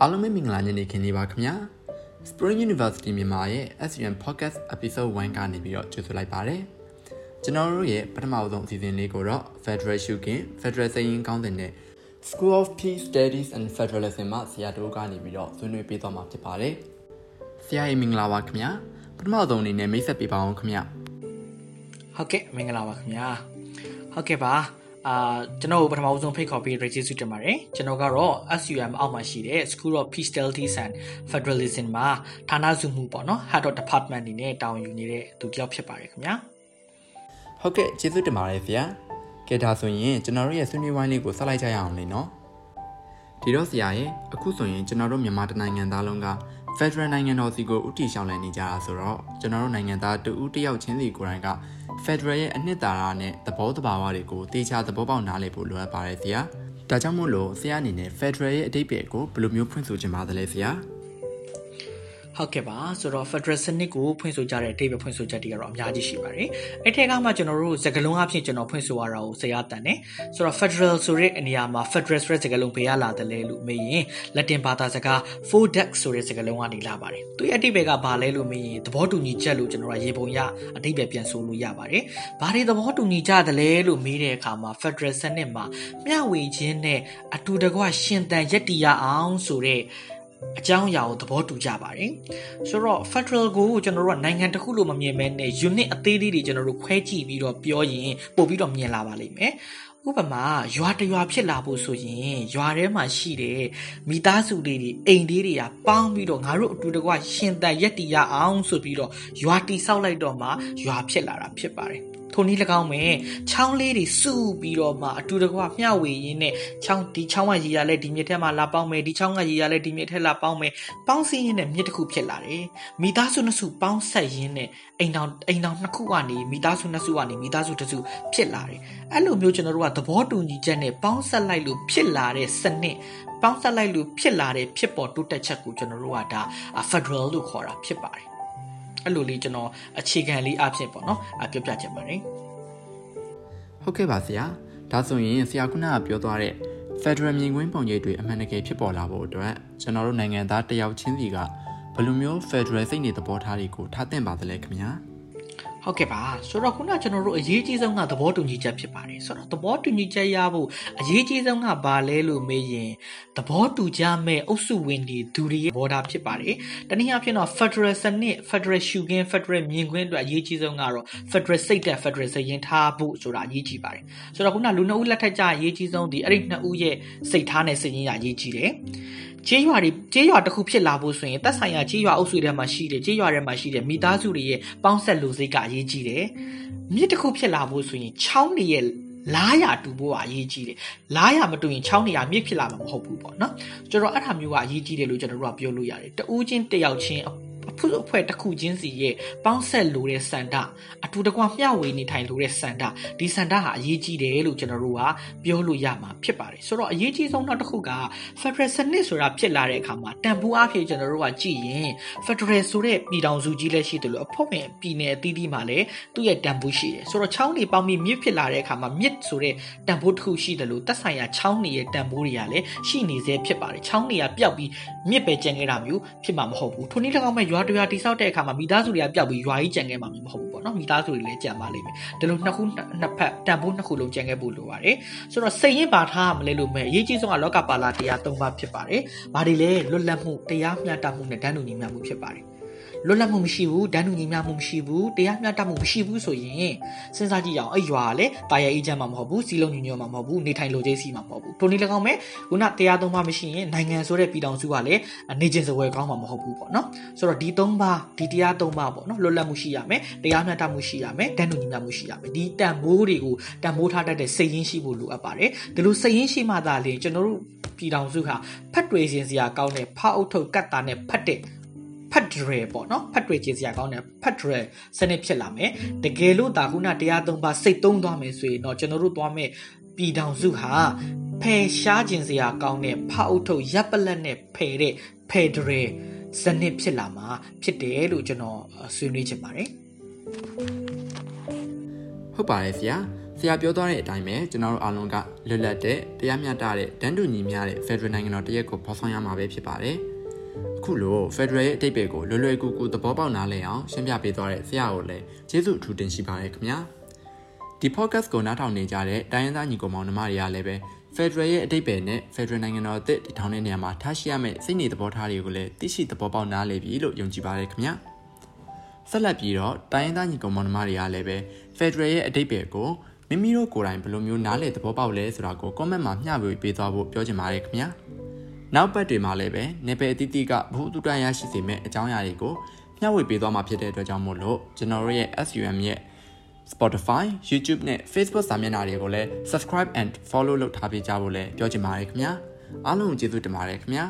အားလုံးပဲမင်္ဂလာညနေခင်းလေးပါခင်ဗျာ Spring University မြန်မာရဲ့ SUM Podcast Episode 1ကနေပြီးတော့ကြိုဆိုလိုက်ပါတယ်ကျွန်တော်တို့ရဲ့ပထမဆုံးအစီအစဉ်လေးကိုတော့ Federal Shooting Federal စရင်ကောင်းတဲ့ School of Peace Studies and Federalism မှာဆရာတို့ကနေပြီးတော့ဆွေးနွေးပေးသွားမှာဖြစ်ပါတယ်ဆရာရေမင်္ဂလာပါခင်ဗျာပထမဆုံးအနေနဲ့မိတ်ဆက်ပေးပါအောင်ခင်ဗျာဟုတ်ကဲ့မင်္ဂလာပါခင်ဗျာဟုတ်ကဲ့ပါ အာကျွန်တော်ပထမဆုံးဖိတ်ခေါ်ပြီး register တင်ပါတယ်ကျွန်တော်ကတော့ SUM အောက်မှာရှိတဲ့ School of Peace Studies and Federalism မှာဌာနစုမှုပေါ့နော် Head of Department အနေနဲ့တာဝန်ယူနေတဲ့သူတစ်ယောက်ဖြစ်ပါတယ်ခင်ဗျာဟုတ်ကဲ့ကျေးဇူးတင်ပါတယ်ဆရာကဲဒါဆိုရင်ကျွန်တော်တို့ရဲ့ဆွေးနွေးဝိုင်းလေးကိုဆက်လိုက်ကြရအောင်လေနော်ဒီတော့ဆရာရဲ့အခုဆိုရင်ကျွန်တော်တို့မြန်မာတိုင်းနိုင်ငံသားလုံးက Federal နိုင်ငံတော်စီကိုဥတီရှောင်းလည်နေကြတာဆိုတော့ကျွန်တော်တို့နိုင်ငံသားတဦးတယောက်ချင်းစီကိုယ်တိုင်က Federal ရဲ့အနှစ်သာရနဲ့သဘောတဘာဝတွေကိုတေချာသဘောပေါက်နားလည်ဖို့လိုအပ်ပါတယ်ဆရာ။ဒါကြောင့်မို့လို့ဆရာအနေနဲ့ Federal ရဲ့အတိတ်ပဲကိုဘယ်လိုမျိုးဖွင့်ဆိုချင်ပါသလဲဆရာ။ ဟုတ်ကဲ့ပါဆိုတော့ Federal စနစ်ကိုဖွင့်ဆိုကြတဲ့အတိတ်ပဲဖွင့်ဆိုချက်တွေကတော့အများကြီးရှိပါတယ်အဲ့ထက်ကမှကျွန်တော်တို့စကားလုံးအဖြစ်ကျွန်တော်ဖွင့်ဆိုရတာကိုဆရာတန်တယ်ဆိုတော့ Federal ဆိုတဲ့အနေရာမှာ Federal ဆိုတဲ့စကားလုံးဘယ်ရလာတယ်လဲလို့မေးရင် Latin ဘာသာစကား Fodex ဆိုတဲ့စကားလုံးကနေလာပါတယ်သူရဲ့အတိတ်ပဲကဘာလဲလို့မေးရင်သဘောတူညီချက်လို့ကျွန်တော်ကရေပုံရအတိတ်ပဲပြန်ဆိုလို့ရပါတယ်ဘာတွေသဘောတူညီကြတယ်လဲလို့မေးတဲ့အခါမှာ Federal စနစ်မှာမျှဝေခြင်းနဲ့အတူတကွရှင်တန်ရက်တီရအောင်ဆိုတဲ့ အကြောင်းအရာကိုသဘောတူကြပါတယ်ဆိုတော့ federal ကိုကျွန်တော်တို့ကနိုင်ငံတစ်ခုလို့မမြင်မဲနဲ့ unit အသေးလေးတွေကျွန်တော်တို့ခွဲကြည့်ပြီးတော့ပြောရင်ပို့ပြီးတော့မြင်လာပါလိမ့်မယ်ဥပမာရွာတရွာဖြစ်လာဖို့ဆိုရင်ရွာထဲမှာရှိတဲ့မိသားစုလေးတွေအိမ်လေးတွေကပေါင်းပြီးတော့ငါတို့အတူတကွရှင်တန်ရက်တီရအောင်ဆိုပြီးတော့ရွာတီဆောက်လိုက်တော့မှရွာဖြစ်လာတာဖြစ်ပါတယ် ထိုနည်း၎င်းပဲချောင်းလေးတွေစုပြီးတော့မှအတူတကွမျှဝေရင်းနဲ့ချောင်းဒီချောင်းကရေရလဲဒီမြစ်ထဲမှာလာပေါင်းမယ်ဒီချောင်းကရေရလဲဒီမြစ်ထဲလာပေါင်းမယ်ပေါင်းစည်းရင်းနဲ့မြစ်တစ်ခုဖြစ်လာတယ်မိသားစုနှစ်စုပေါင်းဆက်ရင်းနဲ့အိမ်တော်အိမ်တော်နှစ်ခုကနေမိသားစုနှစ်စုကနေမိသားစုတစ်စုဖြစ်လာတယ်အဲ့လိုမျိုးကျွန်တော်တို့ကသဘောတူညီချက်နဲ့ပေါင်းဆက်လိုက်လို့ဖြစ်လာတဲ့စနစ်ပေါင်းဆက်လိုက်လို့ဖြစ်လာတဲ့ဖြစ်ပေါ်တိုးတက်ချက်ကိုကျွန်တော်တို့ကဒါ Federal လို့ခေါ်တာဖြစ်ပါတယ် အဲ့လိုလေးကျွန်တော်အခြေခံလေးအဖြစ်ပေါ့နော်အပြောပြချင်ပါတယ်ဟုတ်ကဲ့ပါဆရာဒါဆိုရင်ဆရာခုနကပြောသွားတဲ့ Federal မြင်ကွင်းပုံရိပ်တွေအမှန်တကယ်ဖြစ်ပေါ်လာဖို့အတွက်ကျွန်တော်တို့နိုင်ငံသားတယောက်ချင်းစီကဘယ်လိုမျိုး Federal စိတ်နေသဘောထားတွေကိုထားသင့်ပါသလဲခင်ဗျာ။ ဟုတ်ကဲ့ပါဆိုတော့ခုနကျွန်တော်တို့အရေးကြီးဆုံးကသဘောတူညီချက်ဖြစ်ပါတယ်ဆိုတော့သဘောတူညီချက်ရဖို့အရေးကြီးဆုံးကဘာလဲလို့မေးရင်သဘောတူကြမဲ့အုပ်စုဝင်တွေဒူတွေရဲ့ဘောဓာဖြစ်ပါတယ်တနည်းအားဖြင့်တော့ Federal စနစ် Federal ရှုခင်း Federal မြင်ကွင်းအတွက်အရေးကြီးဆုံးကတော့ Federal စိတ်သက် Federal စရင်ထားဖို့ဆိုတာအရေးကြီးပါတယ်ဆိုတော့ခုနလူနှစ်ဦးလက်ထက်ကြအရေးကြီးဆုံးဒီအဲ့ဒီနှစ်ဦးရဲ့စိတ်ထားနဲ့စရင်ရအရေးကြီးတယ် ကျေးရွာတွေကျေးရွာတစ်ခုဖြစ်လာဖို့ဆိုရင်သက်ဆိုင်ရာကျေးရွာအုပ်စုထဲမှာရှိတဲ့ကျေးရွာထဲမှာရှိတဲ့မိသားစုတွေရဲ့ပေါင်းဆက်လူစိတ်ကအရေးကြီးတယ်။မြစ်တစ်ခုဖြစ်လာဖို့ဆိုရင်ချောင်းတွေရဲ့လားရတူဖို့အရေးကြီးတယ်။လားရမတူရင်ချောင်းနေရမြစ်ဖြစ်လာမှာမဟုတ်ဘူးပေါ့နော်။ကျွန်တော်အဲ့ဒါမျိုးကအရေးကြီးတယ်လို့ကျွန်တော်တို့ကပြောလို့ရတယ်။တဦးချင်းတယောက်ချင်းအ ဖုအဖွဲ့တစ်ခုချင်းစီရဲ့ပေါင်းဆက်လိုတဲ့စန္ဒအတူတကွမျှဝေနေထိုင်လိုတဲ့စန္ဒဒီစန္ဒဟာအရေးကြီးတယ်လို့ကျွန်တော်တို့ကပြောလို့ရမှာဖြစ်ပါတယ်ဆိုတော့အရေးကြီးဆုံးနောက်တစ်ခုက Federal စနစ်ဆိုတာဖြစ်လာတဲ့အခါမှာတန်ဖိုးအဖြစ်ကျွန်တော်တို့ကကြည့်ရင် Federal ဆိုတဲ့ပြည်ထောင်စုကြီးလည်းရှိတယ်လို့အဖွဲ့ဝင်ပြည်နယ်အသီးသီးမှာလည်းသူ့ရဲ့တန်ဖိုးရှိတယ်ဆိုတော့ချောင်းတွေပေါင်းပြီးမြစ်ဖြစ်လာတဲ့အခါမှာမြစ်ဆိုတဲ့တန်ဖိုးတစ်ခုရှိတယ်လို့သက်ဆိုင်ရာချောင်းတွေရဲ့တန်ဖိုးတွေကလည်းရှိနေသေးဖြစ်ပါတယ်ချောင်းတွေကပျောက်ပြီးမြစ်ပဲကျန်ခဲ့တာမျိုးဖြစ်မှာမဟုတ်ဘူးထိုနည်း၎င်းမဲ့ရွာတရွာတိဆောက်တဲ့အခါမှာမိသားစုတွေကပျောက်ပြီးရွာကြီးကြံခဲ့မှာမဟုတ်ဘူးပေါ့နော်မိသားစုတွေလည်းကြံပါလိမ့်မယ်ဒီလိုနှစ်ခုနှစ်ဖက်တန်ဖိုးနှစ်ခုလုံးကြံခဲ့ဖို့လိုပါတယ်ဆိုတော့စိတ်ရင်းပါထားမလဲလို့မဲ့အရေးကြီးဆုံးကလောကပါလာတရား၃ပါးဖြစ်ပါတယ်ဘာတွေလဲလွတ်လပ်မှုတရားမျှတမှုနဲ့တန်းတူညီမျှမှုဖြစ်ပါတယ် လွတ်လပ်မှုမရှိဘူးဒဏ်ညူညီမျှမှုမရှိဘူးတရားမျှတမှုမရှိဘူးဆိုရင်စဉ်းစားကြည့်အောင်အဲ့ရွာကလည်းတာယာအေးချမ်းမှာမဟုတ်ဘူးစီလုံးညီညွတ်မှာမဟုတ်ဘူးနေထိုင်လိုချိတ်စီမှာမဟုတ်ဘူးထိုနည်း၎င်းမဲ့ခုနတရားသုံးပါမရှိရင်နိုင်ငံဆိုတဲ့ပြည်တော်စုကလည်းနေချင်းစပွဲကောင်းမှာမဟုတ်ဘူးပေါ့နော်ဆိုတော့ဒီသုံးပါဒီတရားသုံးပါပေါ့နော်လွတ်လပ်မှုရှိရမယ်တရားမျှတမှုရှိရမယ်ဒဏ်ညူညီမျှမှုရှိရမယ်ဒီတန်မိုးတွေကိုတန်မိုးထားတတ်တဲ့စိတ်ရင်းရှိဖို့လိုအပ်ပါတယ်ဒီလိုစိတ်ရင်းရှိမှသာလေကျွန်တော်တို့ပြည်တော်စုဟာဖတ်တွေရှင်စရာကောင်းတဲ့ဖောက်အုပ်ထုတ်ကတ်တာနဲ့ဖတ်တဲ့ ဖတ်ဒရယ်ပေါ့နော်ဖတ်တွေကြည့်စရာကောင်းတဲ့ဖတ်ဒရယ်စနစ်ဖြစ်လာမယ်တကယ်လို့ဒါခုနတရားသုံးပါစိတ်သုံးသွားမယ်ဆိုရင်တော့ကျွန်တော်တို့သွားမယ်ပြည်ထောင်စုဟာဖယ်ရှားခြင်းစရာကောင်းတဲ့ဖောက်အုပ်ထုတ်ရပ်ပလက်နဲ့ဖယ်တဲ့ဖယ်ဒရယ်စနစ်ဖြစ်လာမှာဖြစ်တယ်လို့ကျွန်တော်ဆွေးနွေးချင်ပါတယ်ဟုတ်ပါတယ်ဆရာဆရာပြောသွားတဲ့အတိုင်းပဲကျွန်တော်တို့အားလုံးကလွတ်လပ်တဲ့တရားမျှတတဲ့တန်းတူညီမျှတဲ့ Federal နိုင်ငံတော်တရက်ကိုဖော်ဆောင်ရမှာပဲဖြစ်ပါတယ်အ ခုလို Federal ရဲ့အတိတ်ပဲကိုလွယ်လွယ်ကူကူသဘောပေါက်နားလည်အောင်ရှင်းပြပေးသွားတဲ့ဆရာကိုလည်းကျေးဇူးအထူးတင်ရှိပါတယ်ခင်ဗျာဒီ podcast ကိုနားထောင်နေကြတဲ့တိုင်းရင်းသားညီကောင်မောင်နှမတွေကလည်းပဲ Federal ရဲ့အတိတ်ပဲနဲ့ Federal နိုင်ငံတော်အသစ်တည်ထောင်တဲ့နေရာမှာထားရှိရမယ့်စိတ်နေသဘောထားတွေကိုလည်းသိရှိသဘောပေါက်နားလည်ပြီလို့ယုံကြည်ပါတယ်ခင်ဗျာဆက်လက်ပြီးတော့တိုင်းရင်းသားညီကောင်မောင်နှမတွေကလည်းပဲ Federal ရဲ့အတိတ်ပဲကိုမိမိတို့ကိုယ်တိုင်ဘယ်လိုမျိုးနားလည်သဘောပေါက်လဲဆိုတာကို comment မှာမျှဝေပေးသွားဖို့ပြောချင်ပါတယ်ခင်ဗျာ နောက်ပတ်တွေမှာလည်းပဲနေပယ်အသီးသီးကဘ ഹു တုတရရှိစေမယ့်အကြောင်းအရာတွေကိုမျှဝေပေးသွားမှာဖြစ်တဲ့အတွက်ကြောင့်မို့လို့ကျွန်တော်တို့ရဲ့ SUM ရဲ့ Spotify, YouTube နဲ့ Facebook စာမျက်နှာတွေကိုလည်း subscribe and follow လုပ်ထားပေးကြဖို့လည်းပြောချင်ပါတယ်ခင်ဗျာအားလုံးကိုကျေးဇူးတင်ပါတယ်ခင်ဗျာ